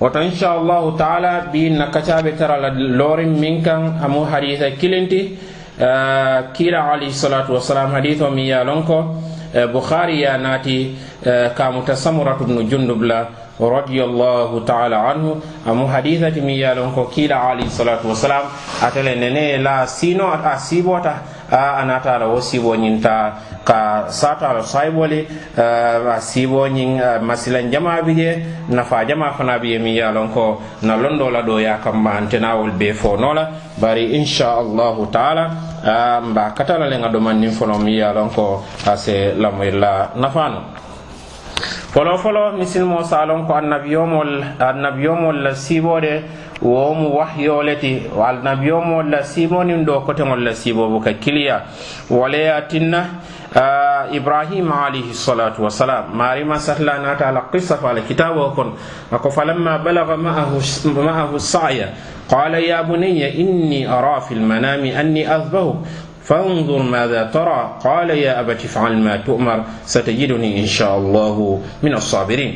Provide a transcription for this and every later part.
woto inchallahu taala bi na kacaɓe tarala lorin min kan amu hadisa kilinti kila alayhi salatu wasalam hadith o mi yalon ko bukhari ya naati kamuta samuratu bnu jundub la radiallahu taala anhu amu hadithati mi yalon ko kila alayhi salatu wasalam atele nene la sino a sibota a anata ala wo siiboo ñiŋ ta ka saata ala saybole a siiboo ñiŋ masilan jama bi je nafa jama fana bi ye miŋ ye a ko na londoo la dooyaa kamma ante naa wolu fo noo la bari inchallahu taala mba kata la le ŋa domanniŋ folo miŋ ye a ko ase se nafano. Folo folo misilmo salon ko annabiyomol annabiyomol la sibode womu wahyoleti annabiyomol la simonin ɗo kotegol la sibobo ka kiliya waleya tinna uh, ibrahima alayhi salatu wasalam marima satla nata ala qissa fa ala kitabo kon ako falamma balaga maahu, maahu saya qala ya bunaya inni ara fi lmanami anni azbahu فانظر ماذا ترى. قال يا أبت افعل ما تؤمر ستجدني إن شاء الله من الصابرين.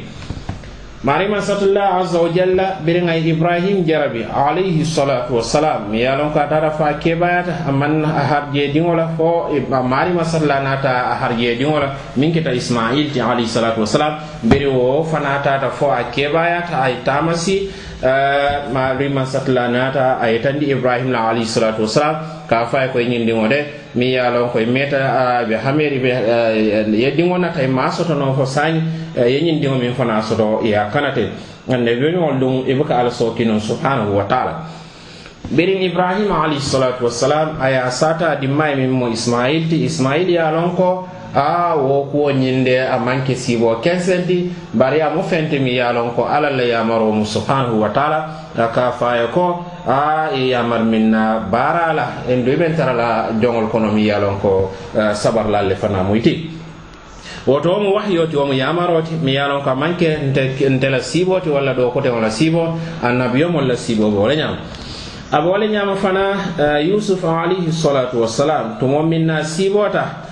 marima satullah azza wa jalla biriŋa ibrahim jarabi alayhi salatu wassalam. Mi ye a ko atara fa kebayata aman a harjee diŋo fo e marima satullah nata a harjee diŋo min miŋ keta ismail ti alayhi salatu wassalam. Biri wo fanatata fo a kebayata ay tamasi. Uh, marima satula nata a yetandi ibrahim la alayhi salatu wassalam. Ka fa e koye ñindiŋo de mi ye lon koye meta ɓe hameri ɓe yeddiŋo nata e ma sotono fo sañ ye ñindiŋo min fana soto ya kanate. Ande weñol ɗum ibuka ala sokino subhanahu wa taala. Ɓerin ibrahima alayhi salatu wassalam aya sata dimma min mo ismail ti ismail ya lon ko a wo kuwo ñinde a manke sibo kensenti bari amo fente mi yalon ko ala la yamaro mu subhanahu wa taala ka faye ko a e yamar min na barala en do ben tarala jongol kono mi yalon ko sabar lalle fana muyti. Woto mo wahyoti womo yamaroti mi yalon ko manke ntela siboti walla ɗo kote wala sibo annabiyomo la sibo bo wala ñama wala ñama fana yusuf alayhi salatu wassalam to mom min na sibota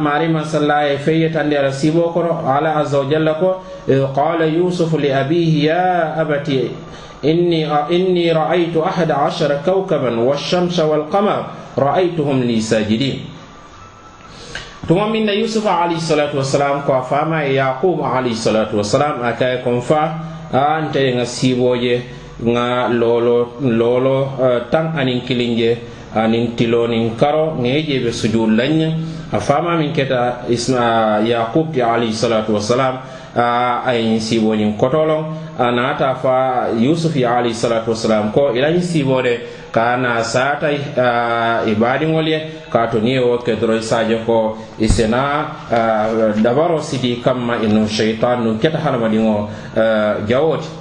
marima salla e feyyetande ala sibo kono ala azza wa jalla ko qala yusufu li abihi ya abati إني إني رأيت أحد عشر كوكبا والشمس والقمر رأيتهم لي ساجدين tuma min na yusufa alayhi salatu wasalam ko a fama e yaqub alayhi salatu wasalam a kaye kon fa a nte nga siboje nga lolo lolo uh, tan anin kilinje anin tilonin karo ŋeje be sujud laña a fama min keta isma yaqub ti alayhi salatu wasalam Ah, a ye siiboo a ah, naata fa yusuf ya alayhi salatu wasalam ko ila ñiŋ de. Ka na saata ah, i ye ka to niŋ ye wo ke doro i ko. I sena dabaro sidi kamma i nuŋ sheitan nuŋ keta hadamadiŋo jawo ti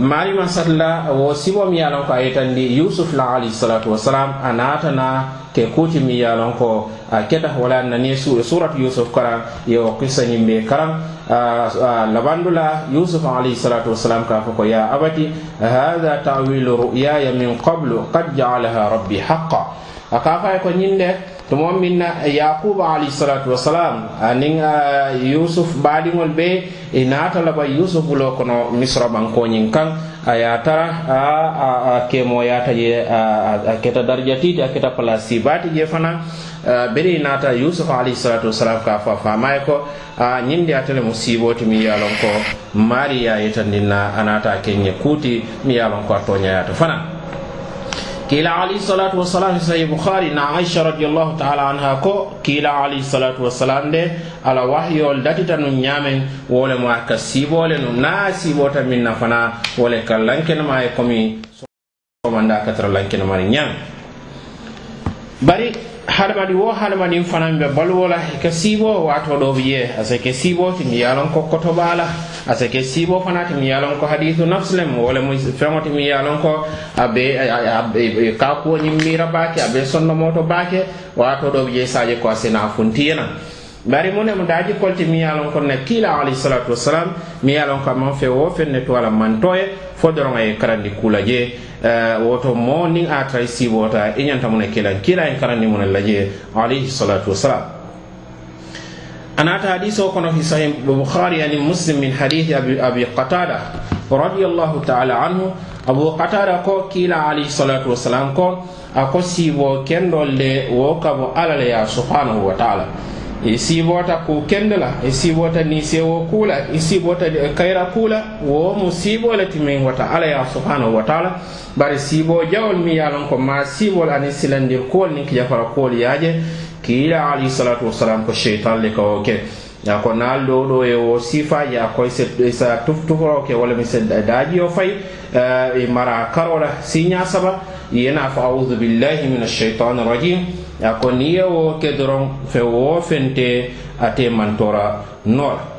marima salla wo sibo mi yalon ko a yitandi yusuf la alayhisalatu salatu wassalam a natana ke kuti mi yalon ko a keta wala nani surat yusuf karan yo kissa be karan labandula yusuf alayhisalatu salatu wassalam ka fo ko ya abati hada tawilu ru'yaya min qablu qad jaalaha rabbi haqa ka fay ko ñinde to mom min na yaquba alayhi salatu wasalam anin ah, ah, yusuf baadiŋol be eh, i naata laba yusuf lo kono misra bankoñin nyin a ah, aya tara a, a, a ta je a, a keta darjatiti a keta bati je fana. Bere i naata yusuf alayhi salatu wasalam ka fa faamaye ko a ñindi ate le musiibooti miŋ ye a ko maari ye anata yitandin na a naata kuuti ko a tooñayata fana kila alayhi salatu wasalam sahih bukhari na aisha radiallahu taala anha ko kila alayhi salatu wasalam de ala wahyol datita nun ñaamen wole mo a ka siibole nu naa siibota min na fana wole ka lankenema ye komi somanda katara lankenemani ñaami bari hadamadi wo hadamadin fanaŋ be baluwo la i ka siiboo waatoo doo bi je a se ke siiboo tin ye a lon ko kotoba la asake ke sibo fana ti mi yalon ko hadithu nafslem wala mu feŋo ti mi yalon ko a be ka kuwo ñiŋ miira baake a be sondomoto baake waato do je saaje ko a sena funtiyena bari mu nemu daaji kolti mi yalon ko ne kiila alayhisalatu wasalam mi yalon ko a fe wo fenne to wala man toye fo doroŋa karandi kula je. Eh, woto mo niŋ a tara i siibota i ñanta mu ne kila kila en karandi mu ne laje je alayhisalatu wasalam أنا حديث وكنا في صحيح البخاري يعني مسلم من حديث أبي, أبي قتادة رضي الله تعالى عنه. أبو قتادة كو كيلا عليه الصلاة والسلام كو أكو سيبو كندو لي وكبو على يا سبحانه وتعالى. i siibota ku kende la i siibota niisewo kuu la i siibota kayra kuula wo mu siiboo le ti wata alla ye subhanahu wa taala bari sibo jawol mi yalon ko ma siibol ani silandir kuwol ni kijafara kuwol yaaje kiila alayhi salatu wasalam ko cheitan le kawo ke. Ya ko naal ɗo ɗo e o sifaji a koye sa tuftuforo ke walla mi se o fay e mara karola siña saba. Yena fo audu billahi min alcheitan rajim. Ya ko ni yewo ke doron fe wo fente ate mantora nola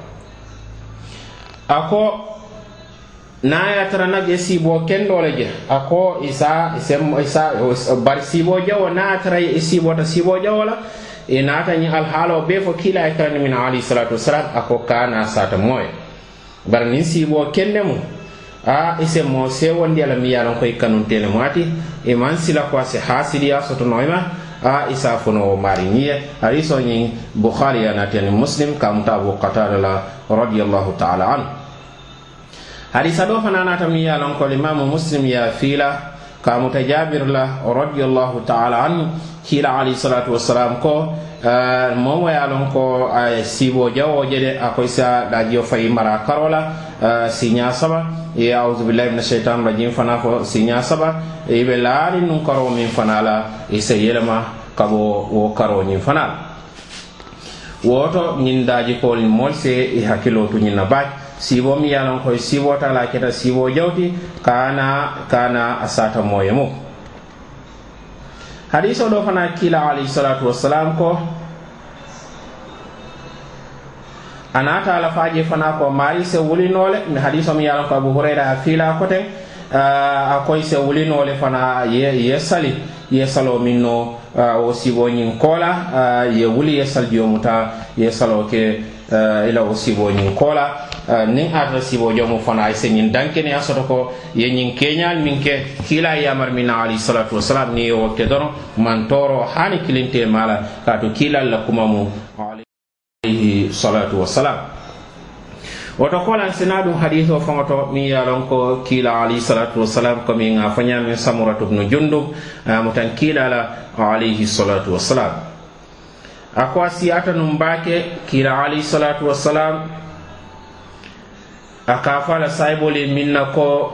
na ya tara na je sibo kendoo le je. A ko isa isa bari siiboo jawo naŋ tara sibo siiboota siiboo jawo la. E ta ni al halo be fo kila e karani min ali salatu wasalam ako kana sata saata bar ye sibo niŋ siiboo kende mu a i se moo la mi ye a loŋ ko i kanunte le e sila ko se si ya soto noo a isa fo no mari ni ye hadiso ni bukhari ya na aniŋ muslim kam ta bu qatada la radiallahu taala anhu. hadisa ɗo fana nata mi yalon ko limamu muslim ya fiila kamuta jabir la radiallahu taala anu kiila alayhi salatu wassalam ko eh, momo ye lon ko a eh, siibo jawoje de a koy sa dajiyo fayi mara karola eh, siña saba. E ausubillahi mina cheitan rajim fana ko siña saba. Yiɓe laari nun karo min fana la i e se yelema kabo wo karo ñin fana la woto ñin daji kol mol se i hakkilo tu ñin baaj. Siibo mi yalon koye siibota tala keta siibo jawti kana kana a sata moye mum hadiso o ɗo fana kila alayhi salatu wassalam ko a nata ala faji fana ko mari se wulinole mi hadiso mi yalan ko abou hurayra a fiila koten a koy se wulinole fana ye ye sali ye salo min no o siboñin koola ye wuli ye sal jomuta ye salo ke ila o siboñin koola nin ata sibo jomo fana ay se ñin dankene a soto ko ye ñin keñal min ke kila yamar min alayhi salatu wasalam ni yo ke dono man toro hani kilinte mala kato kilal la kuma mu alayhi salatu wasalam woto kolan sina ɗum hadith o faŋoto min yalon ko kiila alayhi salatu wasalam komin a fañamin samuratu bnu jundub mo tan kiilala alayhi salatu wasalam ako a siyata num baake kiila alayhi salatu wasalam a ka fo a la sahibolu ye na ko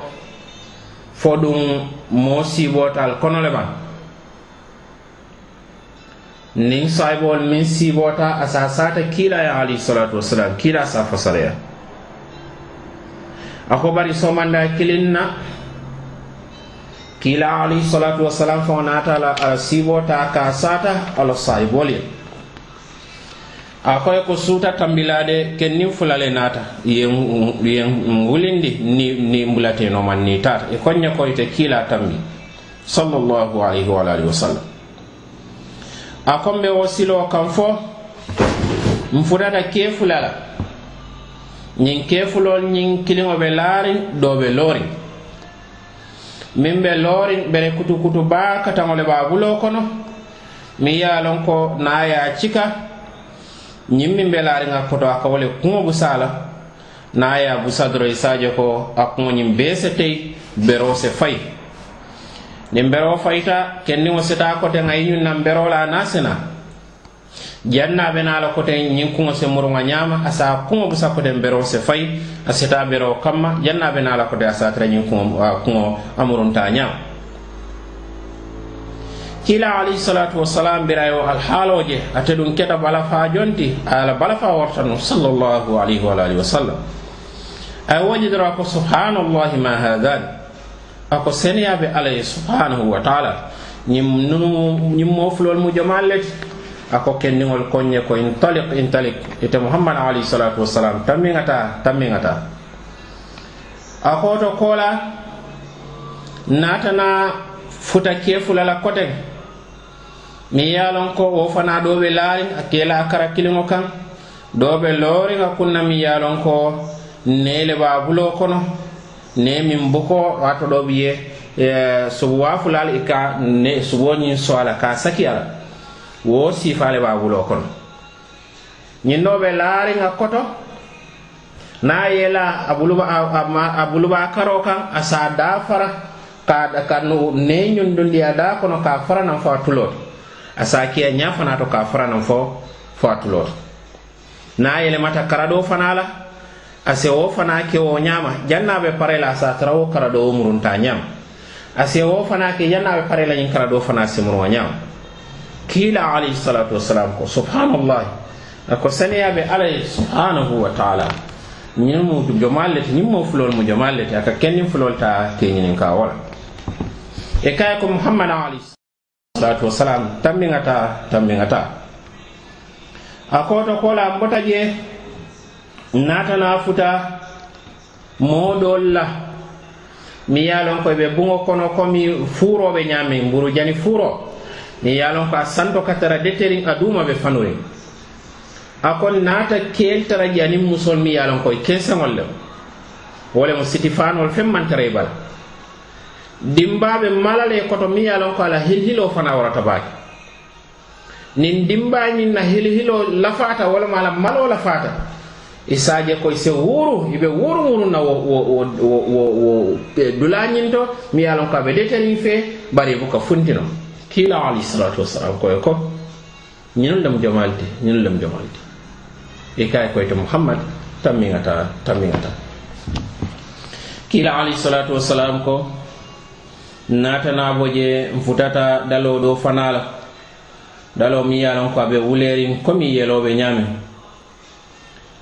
fo ɗum moo siibota kono le ma. Niŋ sahibolu min siibota a sa saata kiila ye alayhi salatu wasalam kiila sa fasaleya a ko bari somanda kiliŋ na kiila alayhi salatu wasalam faŋo naata la a siibota ka saata a la sahibolu ye. a koye ko suuta tambilade ke nin fulale naata yen wulindi ni ni mbulateno man ni taata. E konña koyte kiila tambi sallallahu alayhi wa alihi wa sallam. A kon be wo siloo kan fo n futata kee fula la ñiŋ kee fulol ñiŋ kiliŋo be laariŋ doo be miŋ be looriŋ bere kutu baa kataŋo le be buloo kono. Miŋ ye a loŋ ko naa ye a cika. ñiŋ miŋ be laariŋa koto a ka wo le kuŋo busa a la niŋ a ye a busa doro i e se ko a kuŋo ñiŋ bee se tei beroo se fayi niŋ beroo fayita kendiŋo sita a koteŋ a ye ñuŋ naŋ beroo la a naŋ sina janna be naa la koteŋ ñiŋ kuŋo se muruŋa ñaama a se a kuŋo busa koteŋ beroo se fayi a sita beroo kamma janna be naa la koteŋ a se a tara ñiŋ kuŋo a murunta ñaama kila alayhi salatu wasalam birayo alhaaloje ate ɗum keɗa balafa jonti ala balafa fa wartanu sallllahu alayhi wa alihi wa sallam ay wajidora ko subhanallahi ma hadan ako seneyaɓe ala subhanahu wa taala. Ñim nunu ñim mofulol mu jomalleti ako kendiŋol koñe ko intalik intalik ite muhammad alayhi salatu wassalam tammiŋata tammiŋata akoto kola natana futa kefulala koteŋ min ye a lon ko wo fana ɗo ɓe laari a kela a kara kiliŋo kaŋ ɗo ɓe looriŋa kunna min ye lon ko nee le kono ne min buko wato ɗo ɓe ye subuwa fulal i e ka ne suboñin so ala ka saki ala. Wo siifa le kono. Ñin ɗo ɓe laariŋa koto na yela a buluba karo kan a sa da fara ka ka ne ñundundi a da kono ka fara nan fo a tuloo kiya nya fana to ka fara nan fo fa tulot na yele mata karado fana la ase wo fana ke wo nyama janna be pare la sa trawo karado murunta nyama. Ase wo fana ke janna be pare la nyin karado fana se simuru nyama. Kila alayhi salatu wassalam ko subhanallah. Ko saniya be alayhi subhanahu wa ta'ala. Ñin mu jomal leti ñin mo fulol mu jomal leti aka kennin fulol ta te ñinin ka wala. E kay ko muhammad ali salatu wasalam tambiŋata tambiŋata a koto kola n bota je naata na futa moo doolu la mi ye a loŋ ko i buŋo kono komi fuuro be mburu jani fuuro. Mi ye a loŋ ko a santo ka tara deteriŋ a duuma ɓe fanuriŋ a ko naata keel tara janiŋ musol mi ye a loŋ ko i le wo le mu sitifaanol feŋ maŋ i bala. dimbaɓe malale koto mi yalon ko ala hilhilo fana warata baake. Nin dimbañin na hilhilo lafata walama ala malo lafata isaje koye se wuru iɓe wuru wuruna wo, wo, wo, wo, wo e dulañinto mi yalon ko aɓe deterin fe bari buka funtino. Kila alayhi salatu wassalam koye ko ñinol lem jomalti ñinol lem jomalti i kaye koyte muhammad tammingata tammingata kila alayhi salatu wassalam ko natanabo je futata dalo do fanala dalo mi yalon ye a loŋ ko a be komi yeloo be ñaamiŋ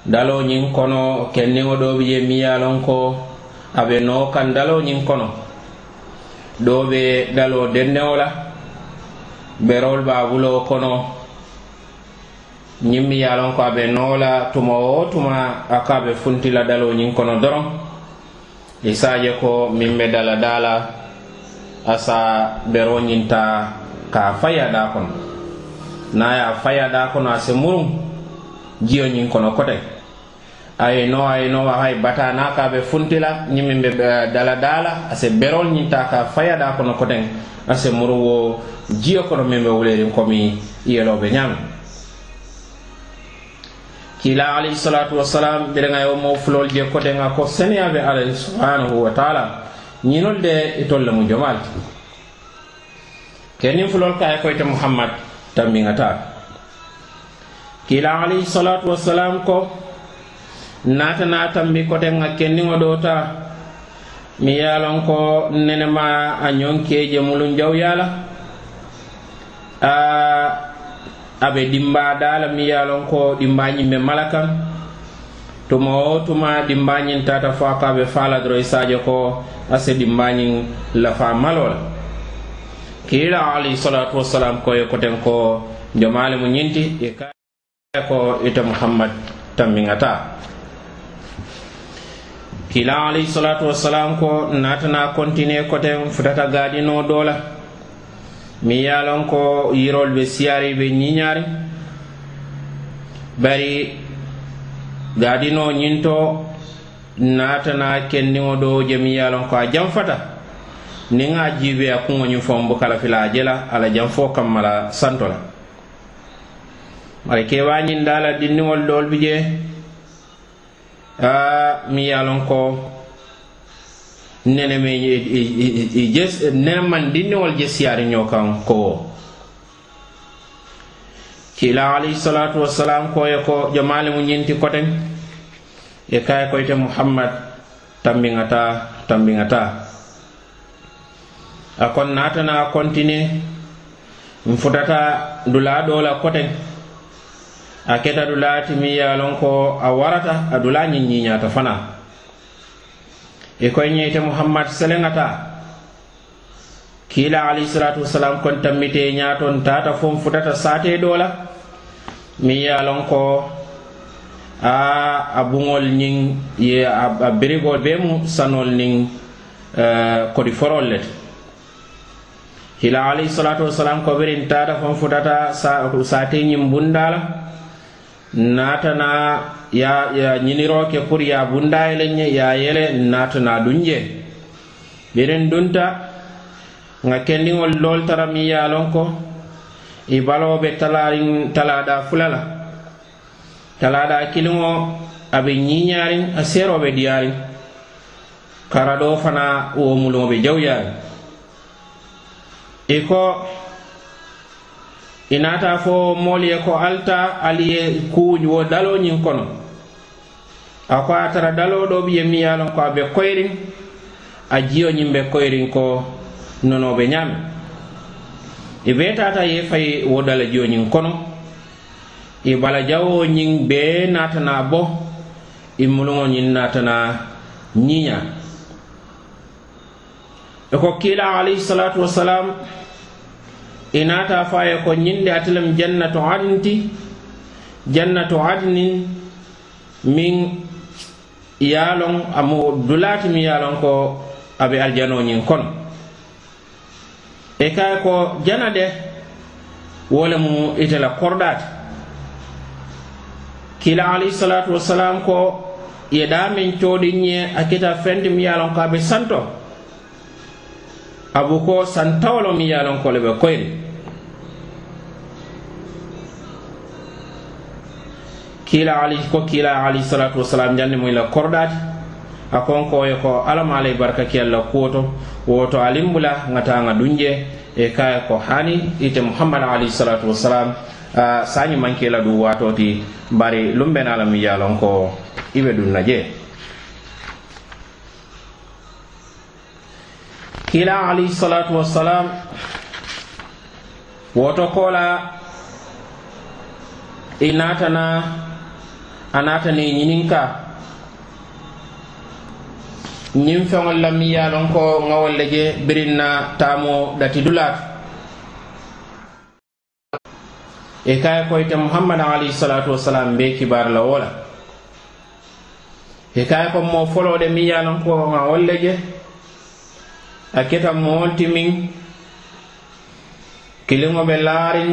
daloo ñiŋ kono kenniŋo doo bi je mi yalon ko a be noo kaŋ daloo kono. Doo be daloo dendeŋo la berol be a buloo kono. Ñiŋ miŋ ye ko a be la tuma o tuma a ka a be funti kono doron. Isaje ko min be dala dala asa bero ñinta ka fayada kono. Naya ye a kono ase murum murun jiyo ñin kono kote. Ayino no hay bata na ka be funtila ñimin be dala dala ase se berol ñinta ka fayada kono koten ase se wo jiyo kono min be wulerin komi yeloɓe ñami kila alayhi alayhisalatu wasalam ɓeɗengayo mo fulol je kotenga ko seneya be alayhi subhanahu wa taala. ñinol de itol e mu jomal kenin fulol kaye koyte muhammad tambiŋata kila alayhi salatu wassalam ko naata na tambi koten kenniŋo kendiŋo ta. Mi ye a ko nenema a ñoŋ keje mulun jawya la a a be dimba da la mi ye a ko dimba ñimme mala kaŋ tuma o tuma dimbañin tata fo a ka be faala doro i e sajo ko a se dimbañin lafa malola. Kiila alayhi salatu wasalam ko e koten ko jomaali mu ñinti e ka e ko ite muhammad tammiŋata kiila alayhi salatu wasalam ko natana kontine koten futata gaadino dola. Mi ye lon ko yirol ɓe siyari ɓe ñiñari. Bari gaadino ñinto natana kendiŋo ɗo jemi ye lon ko a janfata niŋ a jiibe a kuŋo ñiŋ foŋ bukala fila a jela ala janfo kamma la santo la bari keba ñiŋ daa la dindiŋol doolu bi je a mi ye lon ko nene me i nene man dindiŋol je siyaari ñoo kan ko wo kiila alayhisalatu wassalam koye ko jomale mu ñinti koten. E kaye koyte muhammad tambiŋata tambiŋata a kon natana a kontine n futata dulaa ɗo la koten. A keta dulaa timi ye lon ko a warata a dulaa ñiŋ ñiiñaata fana. E koye ñeyte muhammad seleŋata kiila alayhisalatu wasalam kon tammite ñaton tata fon futata sate ɗo la min ye lon ko a a buŋol ñiŋ ye a birigol be mu sanol niŋ e, kodi forol le ti. Hila alayhisalatu wasalam ko birin tata fon futata sate ñiŋ bunda la. Natana ya ya ñiniro ke pour ya bunda yele ñe ya yele natana dunje. Birin dunta nga kendiŋol loolu tara miŋ ye a ko i baloo be talaariŋ talada fula la talaadaa kiliŋo a be ñiiñaariŋ a seeroo be diyaariŋ karadoo fana wo muluŋo be jawyaariŋ i ko i naata fo moolu ye ko alta ali ye kuu wo daloo ñiŋ kono. A ko a tara daloo doo bi ye miŋ ye a ko a be koyiriŋ a jio ñiŋ be koyiriŋ ko nonoɓe ñaami i e bee taata ye fay wo dala jooñiŋ kono e bala jawoñin ñiŋ natana bo e mulugoñin natana ñiña. E ko kiila alayhi salatu wasalam e nata faye ko ñinde de jannatu adinti jannatu adinin min yaalon amo loŋ amu dulaati ko aɓe aljanoñin kono. e kay ko jana de wo le mu itela korɗate kordaate kila alayhisalatu wasalam ko ye ɗamin coodin ye a kita fendi mi ye ko aɓe santo. Abu ko santawolo mi yalon ko le ɓe koyri. Kila ali ko kila alayhisalatu wasalam janni muy la kordaate a konkoye ko alama alay alamaalay barka kiyal la kuwo woto alimbula ngata ŋa dunje e kaye ko hani ite muhammad alayhi salatu wasalam uh, sañi manke la du wato ti bari lum bena la mi lon ko i be dun na je. Kila alayhi salatu wasalam woto kola i natana a natani ñininka ñiŋ feŋol la miŋ ye a loŋ ko ŋawol le je biriŋ na taamo dati dulaato e ka ye koyite muhammadu alayhi salatu wasalam be kibaari la wo la e ka ye ko moo foloo de miŋ ye a loŋ ko ŋawol le je a keta mool ti miŋ kiliŋo be laariŋ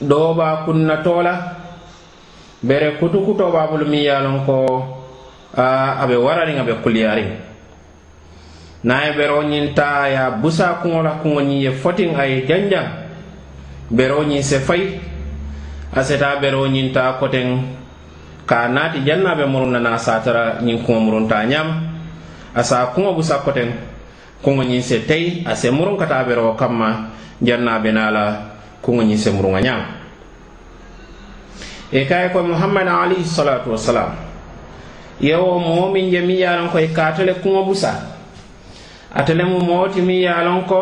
doo be a kunnatoo la bere kutukuto be a bulu miŋ ye a loŋ ko a be warariŋ a be kuliyariŋ naŋ ye beroo ñiŋ taa ye a busa kuŋo la kuŋo ñiŋ ye fotiŋ a ye janjaŋ. Beroo ñiŋ se fayi a seta beroo ñiŋ taa koteŋ. Ka naati janna be muruŋ na naa saatara ñiŋ kuŋo muruntaa ñaama a sa kuŋo busa koteŋ kuŋo ñiŋ se tey a se muruŋ ka taa beroo kamma janna be naa la kuŋo ñiŋ se muruŋa ñaama e kaye ko muhammad alayhi salatu wasalam yewo moo miŋ je miŋ ye a loŋ ko i kaata le kuŋo busa. ate le mu mooti miŋ ye a loŋ ko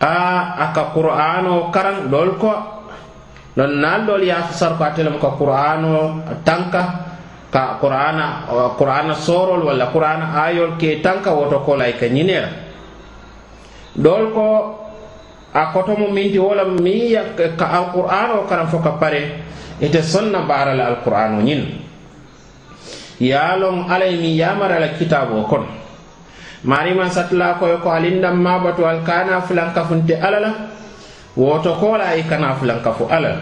a a ka qur'ano karaŋ doolu ko. Loŋ non doolu ye a fasar ko atele mu ka qur'ano tanka ka qur'ana qur'ana sorol walla qur'ana ayol ke tanka woto ko lay ka ñinera dol ko a kotomo minti wola mi ka alqur'an o karan fo ka pare ite sonna barala alqur'an o ñin. Yaalon alay mi yamarala kitabo kono marima satla koyo ko alindam mabatu al kana fulankafunte ala la woto kola i kana fulanka fu alala.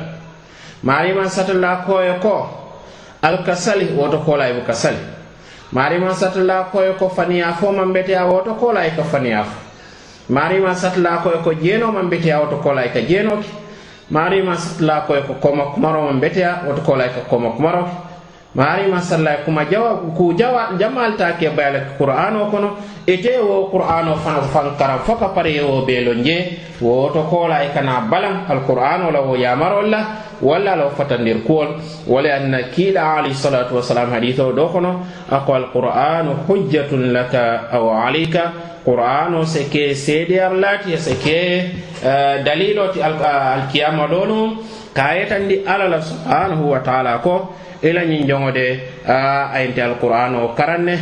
Marima satla koyo ko al kasali woto kola ibu kasali. Marima satla koyo ko faniya fo man beteya woto kola i ka faniya fo marima satla koyo ko jeno man beteya woto kola i ka jeno marima satla koyo ko koma kumaro man beteya woto kola i ka koma kumaroki marima sallay kuma jawa ku jawa jamaltake ta ke bayala qur'ano kono ite wo qur'ano fan fan karam foka pare wo belo nje wo to kola e kana balan alqur'ano la wo yamaro la walla lo fatandir kuol wala anna kila ali salatu wassalam haditho do kono ako alqur'anu hujjatun laka aw alayka qur'ano seke seedeyar laati seke uh, dalilo ti alkiyama al, al, al, al, al, al, al, al, al, i la ñiŋ joŋo de a yente alqur'ano karan ne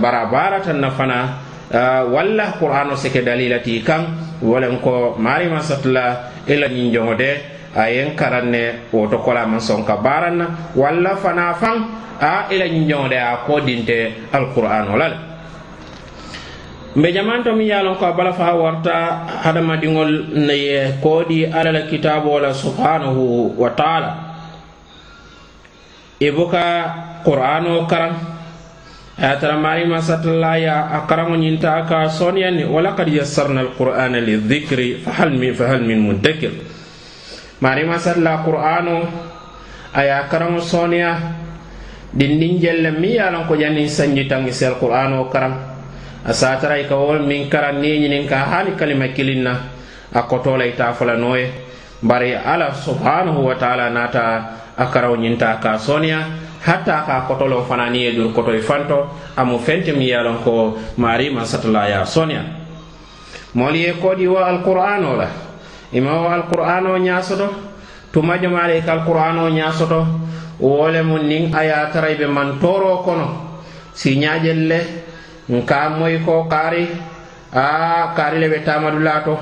bara tan na fana walla qur'ano sike dalila ti kaŋ wolen ko marima satula ila ñin ñiŋ a yen karan ne woto kolaman soŋ ka baaraŋ na walla fana faŋ a ila la ñiŋ a ko dinte alqur'ano la le. Mbe jamanto mi yalon ko a bala faha warta hadamadiŋol naye koodi alla la kitaabo la subhanahu wa taala. I buka qur'ano karan aya tara marima satalla ya a karaŋo ñinta ka soniyani walakad yassarna alqur'ana lidhikri fahal min fahal min muddakir. Marima salla qur'ano aya karaŋo soniya dindin jelle mi yalan ko jannin sanji tangi sel qur'an o karam a sataray ka wol min karan niñinin ka hani kalima kilinna bari ala subhanahu wa taala nata a karaw ñinta ka soniya hatta ka kotolo fana ni ye dur kotoy fanto amu fente mi yalon ko mari marima satala ya soniya moolu ye koodi wo alqur'ano la ima wo alqur'ano ñasoto tuma jomale ka alqur'ano ñasoto wole mun nin niŋ a ye a tara i be kono si ñaajel le nka moy ko kaari a kaari le be tamadu laato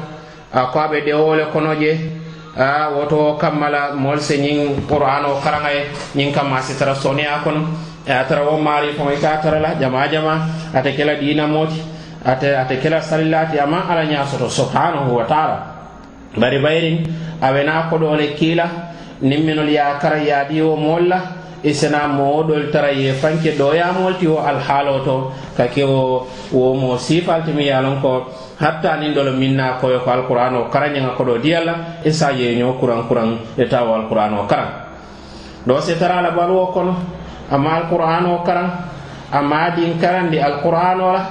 a ko a be dewole kono je a woto kammala moolu se ñiŋ o karaŋa ye ñiŋ kamma si tara soniya kono. A tara wo maari foŋo i ka tara la jama jama ate kela diina mooti ate ate kela salilaati a ala ña soto subhanahu wa taala. Bari bayiriŋ a be naa kodoo le kii la niŋ minolu ye a kara yaadi wo mool la i sena moo doolu tara ye fanke ɗoyamol ti wo alhaalo to ka ke wo wo mo sifaltimi ye lon ko hatta nin dolo minna koyo ko alquran o karañanga koɗo diyalla isa e yeño kuran kuran e tawo alquran o karan. Ɗo do setara la baluwo kono amma alquran o karan amma din karandi alquran o la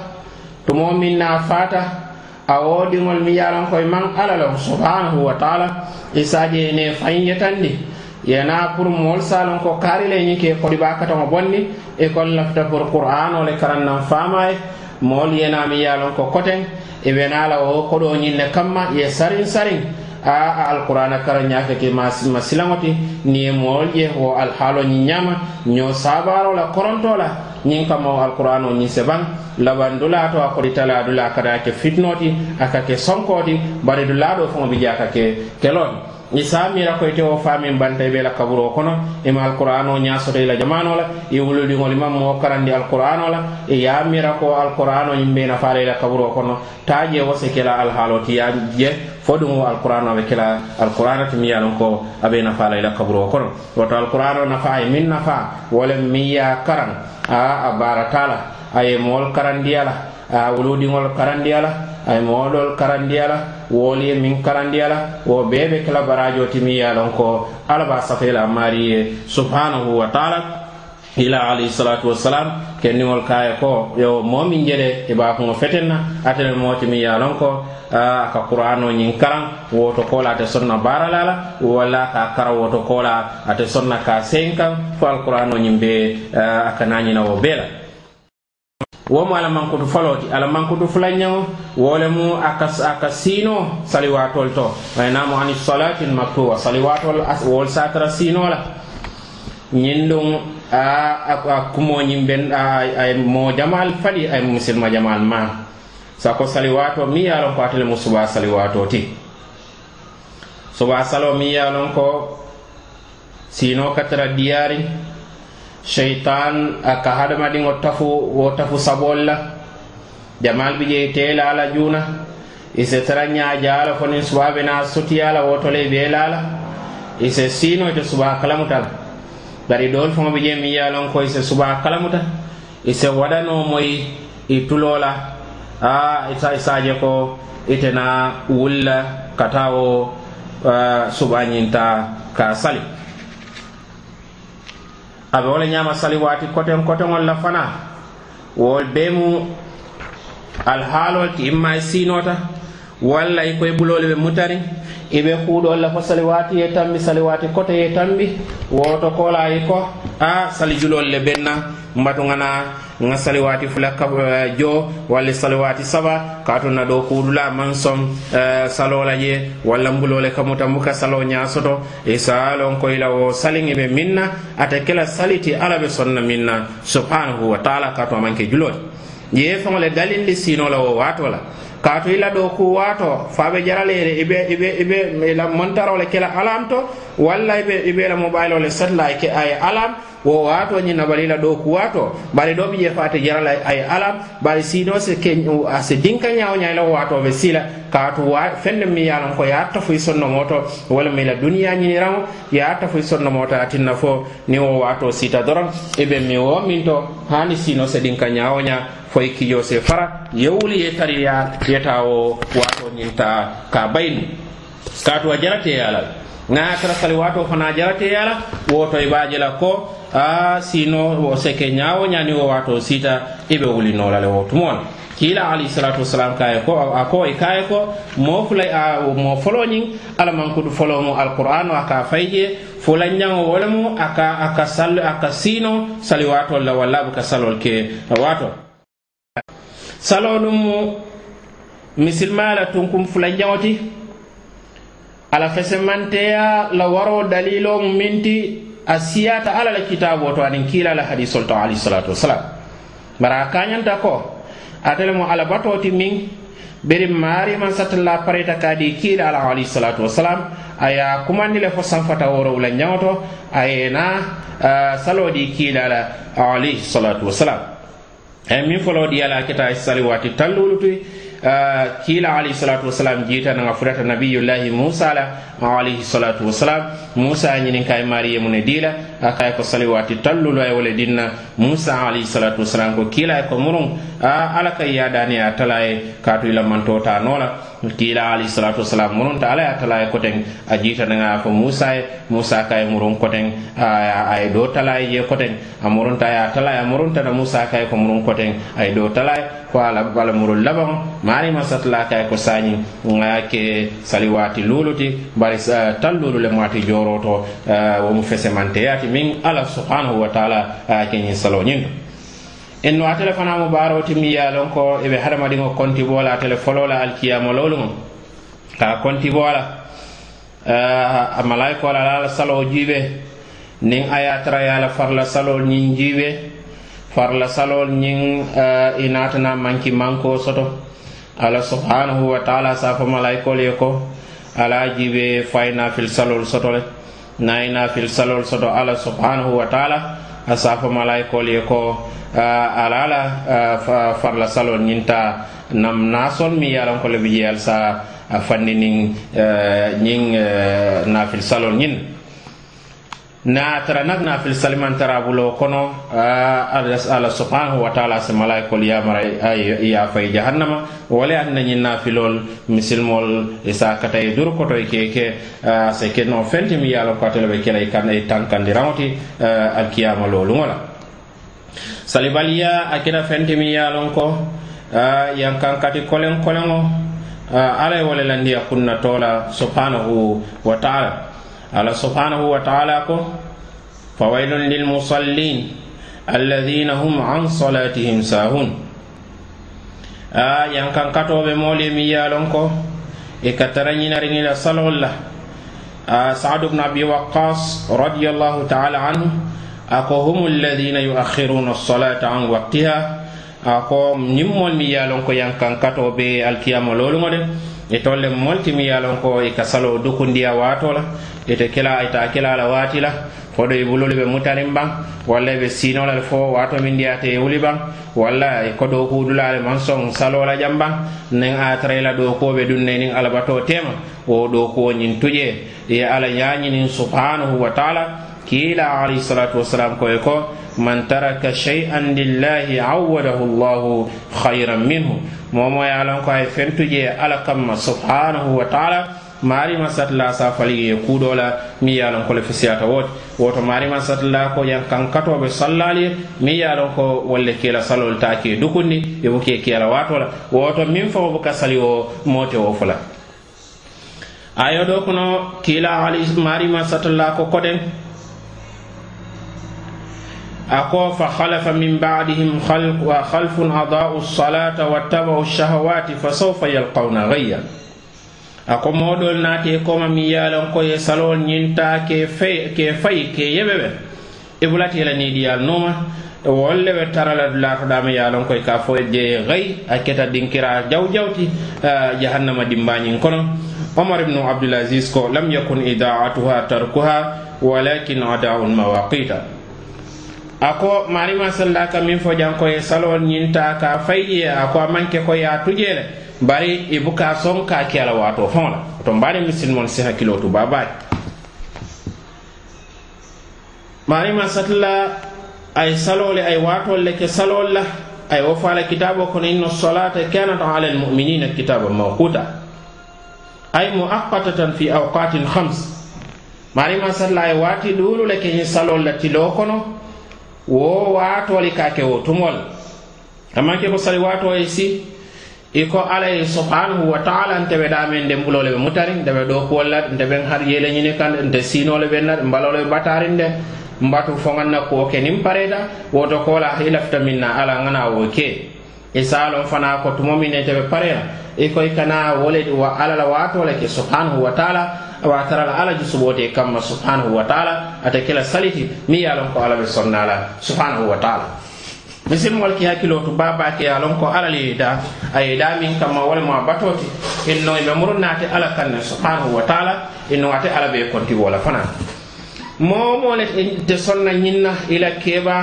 tumo minna fata a woɗigol mi yalan koye man alla subhanahu wa taala e isaje ne fayin yetandi yena pour mool salon ko kaari ñike ñiŋ ke kodiba bonni e kon lafita pour qur'ano le karan naŋ faama ye moolu yena mi yalan ko koteŋ i be naa la wo kodoo kamma ye sarin sarin. A a alqur'ana kara ñaake ke ma silaŋoti ni niŋ ye moolu je wo alhaalo ñiŋ ñaama ñoo saabaaroo la korontoo la ñiŋ kama o ñiŋ seban laban dulaa to a koditala dula kada ke fitnoti aka ke sonkoti bari dulaa doo bi je a ke kelooti i samira koyte tewo famin banta be la kaburo kono. Ima alqur'ano ñasoto ila jamano la. I ngol imam mo karandi alqur'an o la. E yamira ko alqur'an o na nafala ila kaburo kono. Taje wose kela alhaalo ti ya je. Fo ɗum alqur'ano alqur'an o ɓe ti timi yalon ko aɓe nafala ila kaburo kono. Woto alqur'an na nafa e min nafa. Wole min ya karan a a baratala aye mool karandiyala a wuluɗigol karandiyala ay moɗol karandiyala wolu ye miŋ karandiya la wo bee be kela barajo ti miŋ ye a ko alla be a maari ye. Subhanahu wa taala ila alayhi salatu wassalam kenniŋol ka ko yo moo miŋ je de i be a kuŋo feten na ate moo ti miŋ ye a ko aka qur'ano ñiŋ karaŋ woto kola ate sonna baara la la walla ka kara woto kola ate sonna ka seŋ kaŋ fo alqur'ano ñiŋ be a kana ñina wo bee la wo mu ala mankutu foloo ti ala mankutu fulanñaŋo wo le mu tau, namu a salatin siinoo saliwaatol to. Waynamu ani salati lmaktuba saliwaatol wol satara siinoo la. Ñiŋ duŋ a a kumoo ben a ye moo jamaal fali ay musilma jamaal maa. Sako saliwaato mi ye a ko ate le mu saliwaato ti. Suba saloo miŋ ko ka tara cheytan aka hadamadiŋo tafu wo tafu sabol la jamal bi je tela la juna. Ise tara ñaja fonin suba be na sutiyala la woto le be la la ise sino ite suba kalamuta. Bari dool faŋo bi je mi ye lon ko ise suba kalamuta. Ise wadano moyi i tulola a isa isaje ko itena wulla kata wo uh, suba ñinta ka sali. aɓe wo ñama ñaama sali waati koten koteŋol la fana. Wol bee mu alhaalol ti imma e siinota walla i koye ɓulole ɓe mutari iɓe kuuɗolla fo sali saliwati ye tambi sali saliwati kote ye tambi woto kola yi ko a sali julol le benna mbatu ŋana ŋa saliwati fula ka eh, jo walla saliwati saba katuna ɗo kuudula man son eh, salola je walla mbulole kamuta muka salo ñasoto e salon koyla o saliŋe ɓe minna ata kela saliti ala ɓe sonna minna subhanahu wa taala kato amanke julol ye feŋo le dalindi sinola o watola kaatu ila ɗo ku waato faaɓe jaralere iɓe iɓe e iɓe e e la montarole kela alam to walla iɓe iɓe la mobailole ole ke aye alam wo wato ñiŋ na bari la doo kuwaato bari doo bi je fate jarala ay la a ye ala bari siinoo si ke a si dinkañaawo ñaa la waatoo be sii la kaatu wa ne mi ye ko ya ta fu sonno moto. Wala walla la duniya ni ye ya ta fu sonno moto atin fo. Ni wo wato sita doran e be mi wo min to haani siinoo si dinkañaawo ñaa fo ki yo se fara. Yewuli e ye tari ye wo wato ñiŋ ka bayin kaatu a jarateyaa la. Na ye a fana sali waatoo wo to jarateyaa ko. a sino wo seke ñawo ñani wo wato sita i wulinolale wo tumona kiila alayhisalatu wasalam kaye ko a ko e kaye ko mo fulay a mo foloñin ala mankudu folo mo alqur'anu aka fayje fulanñaŋo wo le mu aka aka sal aka sino sali watol la walla buka salol ke wato. Salo ɗum mu misilmaya la tunkum fulanñaŋo ti ala fesemanteya la waro dalilo mu minti a siyata ala la kitabo to aniŋ kiila la hadisol to alayhi salatu wasalam bara a kañanta ko ate le mu alabato ti miŋ beri maari man satalla pareta ka di kiila ala alayhi salatu wasalam a ye a kumandi le fo sanfata worow la ñaŋo to a ye na uh, saloo di kiila la alayhi salatu wasalam e min miŋ foloo diya a keta sali waati tallulu tuy Uh, kila alayhi salatu wasalam jiita nanga furata nabiyullahi musa la alayhi salatu wasalam musa ñinin kay mariyamu ne dila a ko sali waati tallulu aye wole dinna. Musa alayhi salatu wasalam ko kila ko murun a ala ka yadani a tala ye kaatu ila manto ta no kila alayhi salatu wasalam murun ta ala ye tala ye koten a jita nanga musa e, musa ka e murun koten a ye do tala e ye je koten a ta ya tala murun ta musa ka ko murun koten a ye do tala ko ala bala murun laban mari masatla ka ko sañi nga ke sali waati lulu bari tallulu le maati joroto. Wo mu fesemanteyati min ala subhanahu wa taala a ye keñiŋ salo ñiŋ to inno atele fana mu baaroo ti miŋ ko i be hadamadiŋo kontiboo la atele folola la alikiyamo lowlu ka kontiboo la a malayikoo la ala salo saloo nin niŋ a tara ye farla salol ñin jiibe farla salol ñiŋ i natana manki manko soto. Ala subhanahu wa taala safo malaikol ye ko ala jiibe fayinafil salol soto le nayina fil salol soto ala subhanahu wa taala. A safo malaikol ye ko uh, ala ala uh, farla salol ñinta nam nasol mi yalankole ko le bi jeyal sa a fanni nin uh, uh, nafil salol ñin na tara nak na fil saliman tara bulo kono ala subhanahu wa ta'ala se malaikol ya mara ya fay jahannama. Wala an nyi na filol misilmol isa kata e dur koto e keke se ke no fenti mi yalo ko tele kala kan e tankandi rawti al kiyama lolu wala salibaliya akina fenti mi yalon ko yan kan kati kolen kolengo ala wala landiya kunna tola subhanahu wa ta'ala على سبحانه وتعالى ko فويل للمصلين الذين هم عن صلاتهم ساهون a yankan katoɓe moole mi yalon ko e ka tara ñinarinila salol la a saadu bne abi waqas radiallahu taala anhu ako hum alladina yuakhiruna alsolata an waqtiha ako ñimmol mi yalon ko yankan katoɓe alkiyama lolugo de E tolle moltimi ye lon ko e ka salo dukundiya wato la ite kila ita kila la waati la kodo e bulol e e be mutanin baŋ walla be siinola le fo wato min diyate ye wuli baŋ walla i kodo kuudula le maŋ soŋ saloo la jaŋ baŋ a tara i la dookuwo be duŋ ne niŋ alabatoo teema wo dookuwo ñiŋ tuje i ye ala ñaañiniŋ subhanahu wa taala kiila alayhi salatu wasalam koye ko man taraka shay'an lillahi awadahu llahu hayran minhu. momo ye lon ko ay fentuje ala kamma subhanahu wa taala. Marima satla sa fali ye kuuɗo la mi ye lon ko le fisiyata wote woto marima satla ko yan kan katoɓe sallali mi ye lon ko wolle kela salol ta ke dukundi yobo ke kela wato la. Woto min fo buka sali o mote wo fula ayo do kono kila ali marima satla ko koɗen أكو فخلف من بعدهم خلق وخلف أضاءوا الصلاة واتبعوا الشهوات فسوف يلقون غيا أكو مودول ناتي كوما ميالون كو يسالون نينتا كي في كي في كي يبebe la ni diyal noma wolle be tarala la to dama yalon koy ka fo je gay aketa dinkira jaw jawti jahannama dimbañin kono omar ibn abdul aziz ko lam yakun idaatuha tarkuha walakin adaa'un mawaqita a ko marima salla ka min fo janko ye salol ñinta ka fayi ye a ko a manke ko ya tujele bari i buka son ka ke ala wato fon la oto mbaari misilmon si hakkilo tu babaye marima satla ay salole ay watol le ke salol la ay wo fala kitabo kono inna salata kanat ala almuminina kitaba mawquta. Ay muaqqatatan fi awqatin khams. Marima satla ay wati dulu le ke salol la tilo kono wo waatoli ka ke wo tumol. Amanke ko sali waato e si e iko alay subhanahu wa taala nteɓe ɗamen ndembulole ɓe mutari ndeɓe ɗo kuwolla ndeɓen har yele ñini kan nde sinole ɓenna ɗe mbalole ɓe batarin nde mbatu foganna kuwo ke nin pareda woto kola ilafta minna ala ngana wo ke. E salon fana ko tumomine teɓe parera ikoy e kana wole wa alala watole ke subhanahu wa taala awa tarala ala jusubote kamma subhanahu wa taala ata kela saliti mi ye lon ko ala be sonnala subhanahu wa taala. Misilmol ki hakkilo to babake ye lon ko alal yeyda a yeyda min kamma walemo a batoti inno ɓe muru naate ala kanne subhanahu wa taala inno ate ala ɓe konti wola fana. Moo te sonna ñinna ila keeba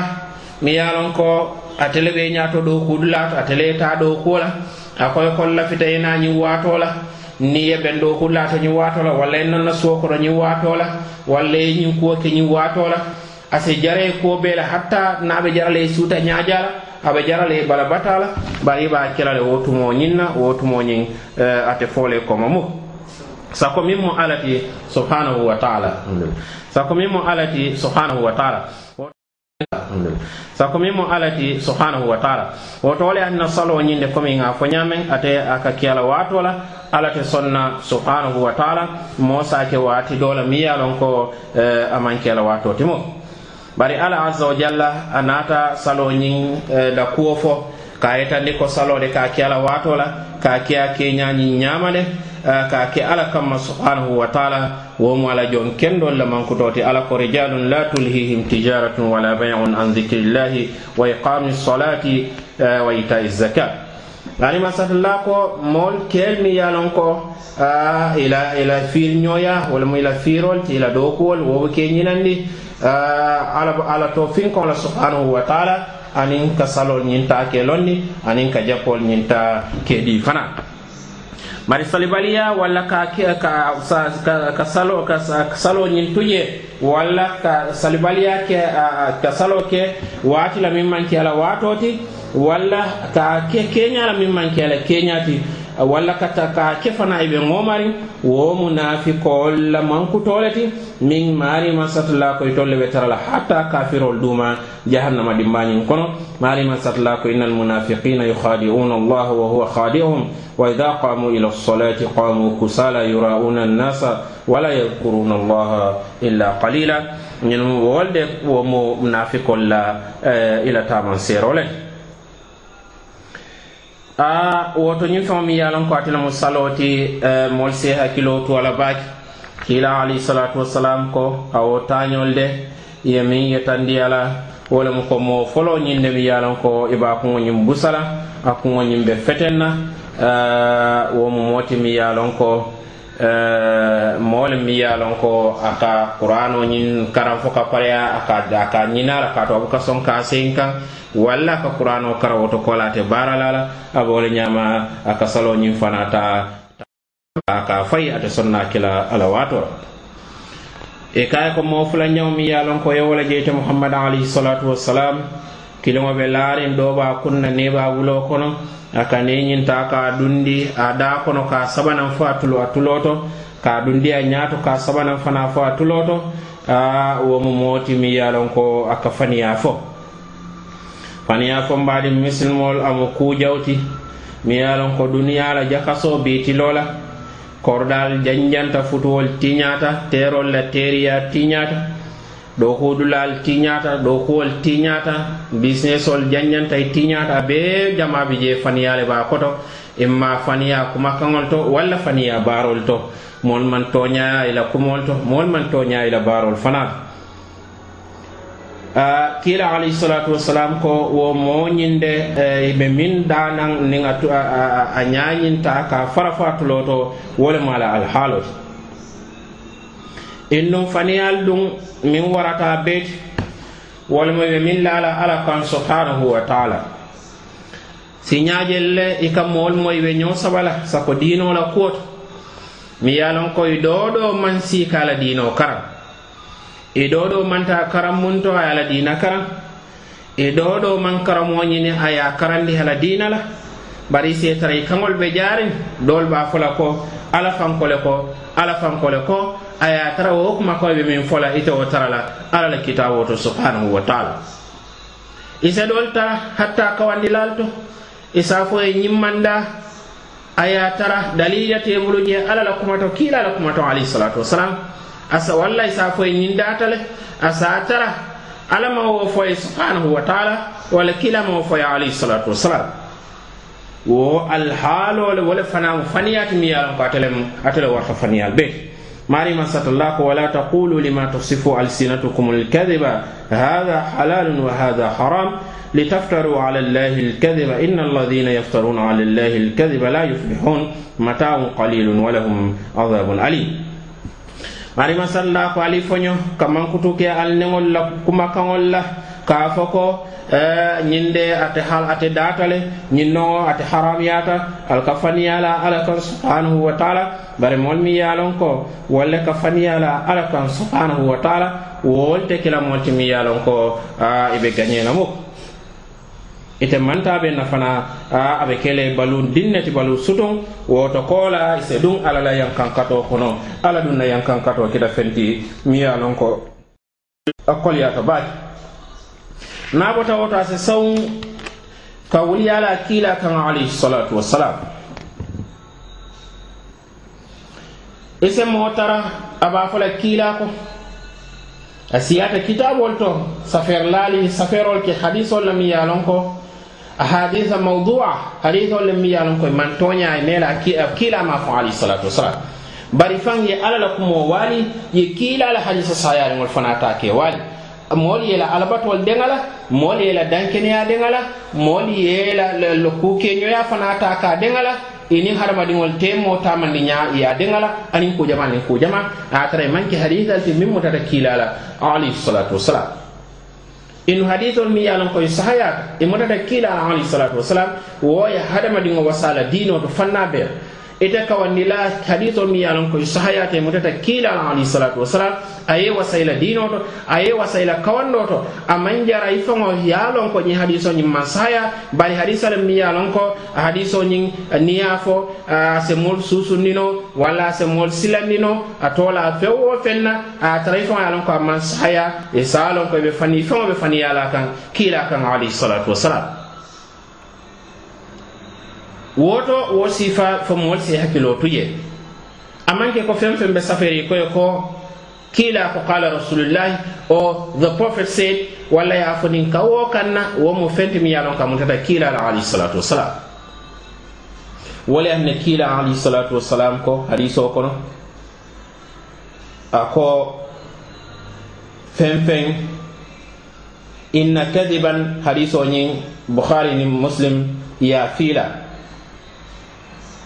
mi ye a lon ko atele be ñaato ɗo kuudulaato atele ta ɗo kuola a koye kon lafita ye watola ni ye ɓen ɗo hullata ñin watola walla en nonna sokoro ñin watola walla e ñin kuwoke ñin watola ase jare ko bela hatta naɓe jarale e suuta ñajala aɓe jarale e bala batala bari yiɓa kelale wotumo ñinna wotumo ñin uh, ate fole koma muk sako min mo alati subhanahu wa taala. Sako min mo alati subhanahu wa taala hundul sako min mo alati subhanahu wa taala. Woto wole anna salo ñinde komi ŋa fo ñameŋ ate a ka kiyala waato la ala sonna subhanahu wa taala moo sake waati doo la miŋ ye loŋ ko eh, a maŋ kela waato timo bari ala azza wa jalla a naata salo ñiŋ eh, da kuwo fo ka yetandi ko salode ka kiyala watola ka kiya keñañi ñamale ka ke ala kamma subhanahu wa taala womo ala jon kendol la mankutoti ala ko rijalun la tulhihim tijaratun wala bayun an dhikrillahi wa iqami salati wa itai zaka ani masatalla ko mol kelmi yalon ko ila ila ñoya wala mo ila firol ti ila dokuwol wowo ke ñinandi ala ala to finkon la subhanahu wa taala anin ka salol ñinta ke londi anin ka jappol ñinta ke ɗi fana. Mari salibaliya walla ka ka ka, ka salo ka, salo ñin tuje walla ka salibaliya ke ka salo ke waati la min manke ala watoti walla ka ke keñala min manke ala keñati walla kata ka kefana iɓe ŋomari wo munafikol la mankutoleti min marima satala koye tolle ɓe tarala hatta kafirol duma jahannama ɗimbañin kono. Marima satala ko innal munafiqina yukhadi'una allah wa huwa khadi'uhum wa idha qamu ila lsolati qamu kusala yura'una annasa wala yadhkuruna allaha illa qalila ñin wolde womo munafikol la ila taman serole a woto ñiŋ feŋo miŋ ye a loŋ ko ate lemu saloo ti e, moolu si hakkiloo tu a la baake. Kiila alayhisalatu wasalam ko a wo taañol de ye miŋ yetandi e a la e, wo lemu ko moo foloo ñiŋ de miŋ ye a loŋ ko i be a kuŋo ñiŋ busa la a kuŋo ñiŋ be feteŋ na wo mu moo ti miŋ ye a loŋ ko Eh, moolu mi ye lon ko a ka qur'ano ñiŋ karanfo ka pareya a ka ka ñina la ka tubabu ka soŋ ka seŋ kaŋ walla a ka kuranoo kara woto ko la ate baara la la a be wo le ñaama a ka saloo ñiŋ fana ta a ka fayi ate sonna kila ala waato la e kaye ko moo fula ñaw mi ye a ko ye wo le jeyte muhammad alayhi salatu wassalam kiliŋo be laariŋ doo be kunna ne be wuloo kono. A ka ne ñinta ka a dundi a daa kono ka a sabanaŋ fo a tulo a tuloo to ka a dundi a ñaato ka a sabanaŋ fanaŋ fo a tuloo to a wo mu moo ti miŋ ye a loŋ ko a ka faniyaa fo. Faniyaa fo mbaadiŋ misilimolu a mu kuujaw ti miŋ ye a loŋ ko duniyaa la jakasoo biitiloo la korodaalu janjanta futuwolu tiñaata teerolu la teeriyaa tiñaata ɗo hoodulal tiñata ɗo kuwol tiñata businessol janñanta e tiñata be jamaɓe je faniyale ba koto imma faniya kumakaŋol to walla faniya barol to. Mool man toñaya ila kumol to mool man toñaya ila barol fana Uh, kila alayhi salatu wassalam ko wo moñinde uh, ɓe min danan nin a, a, a, a ñañinta ka farafatulo to wolema la alhaalo in ɗum faniyal ɗum min warata beeti walma ɓe min laala ala kan subhanahu wa taala. Siñaajel le i kam mool moy ɓe ñoo sabala sako diinola kuwoto. Mi yalon koye ɗoo ɗo man siika ala diinoo karam e ɗoo ɗo manta karam mun to a ala diina karam e ɗoo ɗo man karamoñini aya karandi ala diina la. Bari seetara i kaŋol ɓe jaarin ɗol ɓa fola ko ala fankole ko ala fankole ko aya tara wo kuma ko be min fola ite wo tara la ala la kitabo to subhanahu wa taala. Isa dolta tara hatta kawandilaal lalto isa fo e ñimmanda aya tara dalila te je ala la kuma to kila la kuma to ali salatu wasalam. Asa walla isa fo e nyinda tale asa tara ala ma wo fo e subhanahu wa taala wala kila ma wo fo ye ali salatu wasalam. Wo alhaalo le wo le fanamu faniyati mi ye ko ate le warta faniyal be ماري ما الله ولا تقولوا لما تصف ألسنتكم الكذب. هذا حلال وهذا حرام. لتفتروا على الله الكذب. إن الذين يفترون على الله الكذب لا يفلحون. متاع قليل ولهم عذاب أليم. ماري ما الله عليه فنيو كمان كتوكي ألنغول لكما كان ka fo ko e, ñin de ate hal ate datale ñin noŋo ate haramyata ala ka faniyala ala kan subhanahu wa taala bari mol mi ye lon ko walla ka faniyala ala kan subhanahu wa taala wowol te kila mol ti mi ye lon ko i be gañena muk ite mantaɓe nafana a aɓe kele balu dinneti balu sutun woto kola ise ɗum ala la yankankato kono ala ɗum na yankankato kita fenti miya lon ko a kolyata baake. na bota woto a si saŋ ka wuliya la kiila kaŋa alayhi salatu wassalam i se moo tara a fo la kiila ko. A siyata kitabol to safeer laali safeerol ke hadisol le mi ye a ko. A mawdua hadisol le mi ye a loŋ ko. Man tooña ye mee la kiila ma fo alayhi salatu wassalam bari faŋ ye alla la kumoo waali ye kiila la hadisa saayariŋol fanaŋ taa ke waali moolu ye la alabatol deŋa la moolu ye la dankeneya deŋa la moolu ye la lo kukeñoya fana ta ka deŋa la ini hadamadiŋol temo tamandi ña ya deŋa la aniŋ kujama niŋ kujama a tara manke hadisal ti miŋ mutata kiila la alayhi salatu wasalam inu hadisol mi ye lon koye sahayata i mutata kiila la alayhi salatu wasalam wo ye hadamadiŋo wasala diino to fanna bee ite kawandila hadisol mi ye lonko sahayate mutata kiilala alayhi salatu wasalam a ye wasayila diino to a ye wasayila kawando to a man jara i faŋo ye a lon ko ñiŋ hadiso ñiŋ ma sahaya bari hadisa le mi ye lon ko a hadiso ñiŋ eh, niŋ ye a fo eh, a se moolu suusundino walla a se moolu silandino a tola feŋ wo feŋ na a eh, tara i faŋo ye lon ko a man sahaya e sa a lon ko i be fani i faŋo be faniya la kaŋ kiila kaŋ alayhi wasalam woto wo sifa fo moolu si hakkilotu ye a maŋ ko feŋ feŋ be safeeri koye ko kiila ko qala rasulillahi o the prophet said walla ye a fo nin ka wo kaŋ na wo mu feŋ ti miŋ ye a loŋ ka muntata kiila la alayhisalatu wasalam wo le ye ne kiila alayhisalatu wasalam ko hadiso kono a ko feŋ feŋ inna kadiban hadiso ñiŋ bukhari niŋ muslim ye a fii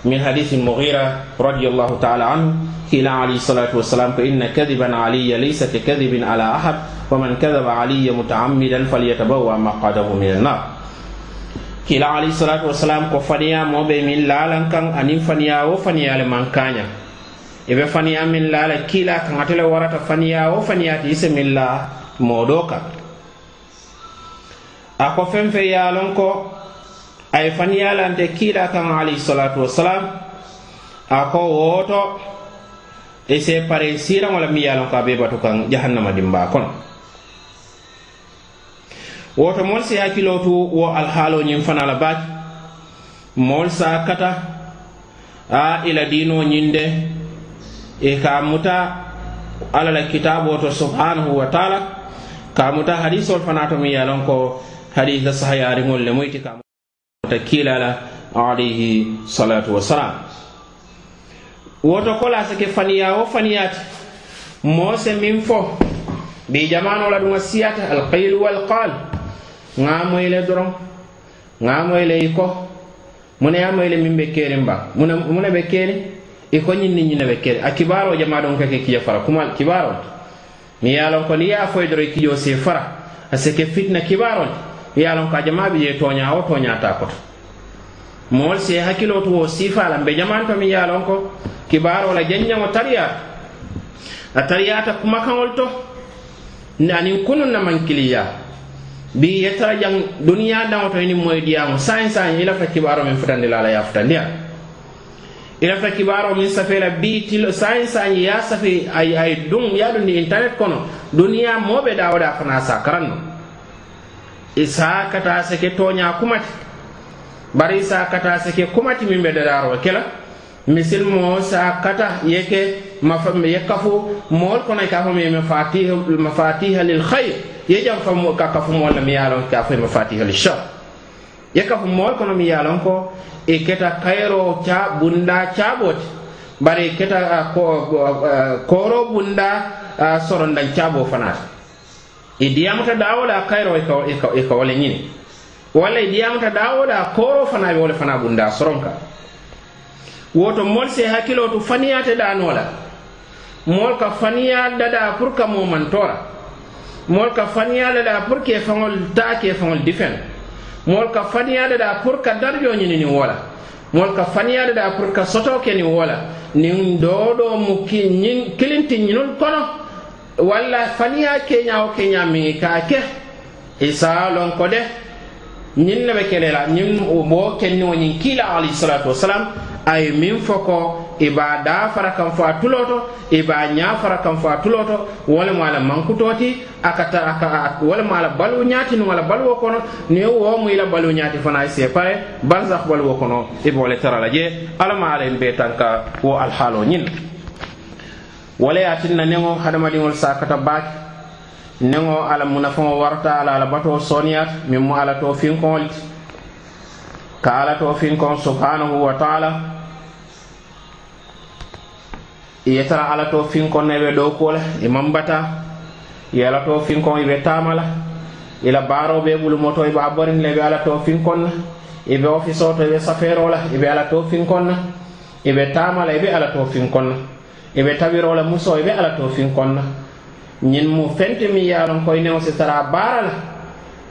min hadithi Mughira radiyallahu الله anhu ila alayhi salatu wassalam fa inna kadhiban alayya laysa kadhibin ala ahad wa كذب kadhaba alayya mutaammidan falyatabawwa maqadahu minan nar kila alayhi salatu wassalam ko faniya moɓe min lalan kan anin faniya wo faniyale man kaña eɓe faniya min lala kila kan atele warata faniya wo faniyati ise min la moɗo kan a ye faniyalante kiila kaŋ alayhisalatu wasalam a ko woto e se pare siraŋola la miŋ ko a be batu kan jahannama dimba kono. Woto moolu si hakkiloo tu wo alhaaloñiŋ fana la baaki moolu sa kata a ila la diinoo de e ka muta ala la kitaaboo to subhanahu wa taala ka muta hadisol fana to miŋ ye ko hadisa sahayariŋol le moyti ka kota kilala salatu wasalam wotokola sake faniya wo faniyati moose min fo bi jamano la duŋa siyata alqailu walqal. Nga moyi le doroŋ ŋa moyi le i ko muna le be keeriŋ ba mune be kere. I ko nyin niŋ be kere. A jamado on kake kiya fara. Kumal kibaro. Mi yalon ko niŋ ye a foyi fara. A fitna ke ye a lonko a jamaa be je tooña wo tooñata koto moolu si ye to tu wo siifa la be jamaan to miŋ ye a lonko kibaaroo la janjaŋo tariyaata a tariyaata kumakaŋol to aniŋ kunun na maŋ kiliya bi ye tara jaŋ duniyaa daŋo to iniŋ moyi diyaamo saayiŋ saayiŋ i lafita kibaaroo miŋ futandi la a la ye a futandiya i lafita kibaaroo miŋ safe la bi tilo saayiŋ saayiŋ ye a safe a ye duŋ ye a dundi internet kono. Duniyaa moo be daa wo daa fanaa saa karaŋ no isa kata seke toña kumati. Bari isa kata seke kumati min dadaro kela misil mo sa kata yeke ye kafu mool kono ka fo mafatiha lil khair ye jam fa ka kafu mool mi yalon ka fo mafatiha lil shar. Ye kafu mool kono mi yalon ko e keta kayro cha bunda caboti bari keta koro bunda sorondan cabo fanata E i diyamuta da wo e e da kayiro i ka wo le ñini walla i diyamuta da wo kooro fana be wo le fana bunda soronka. Woto mol se hakkilo tu faniyate daanoo mol ka faniya dada pour ka momantora mol ka faniya dada pour ke faŋol taa ke faŋol difen. Mol ka faniya dada pour ka darjo ñini niŋ wola. Mol ka faniya dada pour ka soto ke niŋ wola. Nin niŋ doodoo mu kilinti ñinol kono. walla faniya keña o keña miŋ ka ke i lon ko de ñin ne be ñin la kenniwo wo kiila alayhisalatu wasalam ay min miŋ fo ko i be fara kaŋ fo a tuloo to i fara kan fo a tuloto to wo lemu a ka baluwo baluwo kono ne wo mu i la baluwo ñaati se separe barzakh baluwo kono i be tara la je alla ma ala ye bee tanka wo alhaaloo ñiŋ wala ye tinna neŋo hadamadiŋol sakata baake nengo ala munafaŋo warta ala ala bato sooniyaata miŋ mu ala to finkoŋol ti ka ala to finkoŋ subhanahu wa taala. Ye tara ala to finkoŋ na i be dookuo la i e maŋ bata ya ala to finkoŋ i be taama la i la be bulumoto i be a boriŋ la ala to finkoŋ na i be ofisoo to i be safeeroo la i be ala to finkoŋ na i be taama la i be ala to finkoŋ na e ɓe tawirola musoɓe ɓe ala to fin konna. Ñin mu fente mi yalon koy newo si tara baara la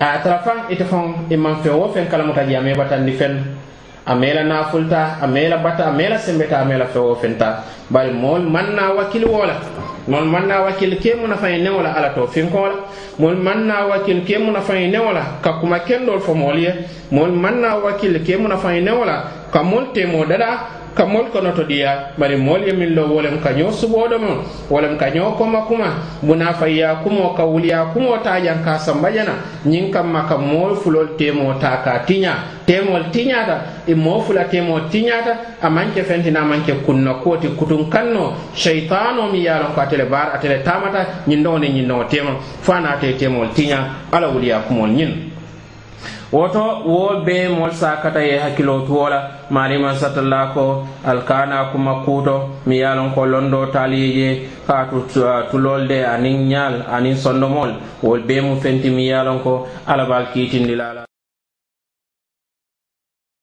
a tara faŋ ite faŋ i e maŋ feŋ wo feŋ kalamuta je a me batandi feŋ a meela naafulta a meela bata a meela sembeta a meela feŋ wo feŋ ta bari moolu maŋ na wakili wo la moolu maŋ na wakili ke mu nafaŋ ye newo la ala to finkoŋo la moolu maŋ na wakili ke mu nafaŋ ye newo la ka kuma kendoolu fo moolu ye. Moolu maŋ na wakili ke mu nafaŋ ye newo la ka moolu teemoo dadaa ka mol kono to diya bari mol ye min lo wolem ka ñoo suɓoɗo mon wolem ka ñoo koma kuma buna fayya kumo ka wuliya kumo tajan ka sambayana ñin kamma ka mool fulol temo ta ka tiña temol tiñata e mo fula temo tiñata a manke fentina manke kunna koti kutun kanno. Shaytano mi yalon ko atele bar atele tamata ñin ɗo ne ñin ɗo tema fanate temol tiña ala wuliya kumol ñin woto wo be mol sakata ye hakkilo tuwola. Maliman satalla ko alkana kuma kuto mi yalon ko londo tali je ka uh, tulol de anin ñaal aniŋ sondomol. Wol be mu fenti mi yalon ko alabal kitindilala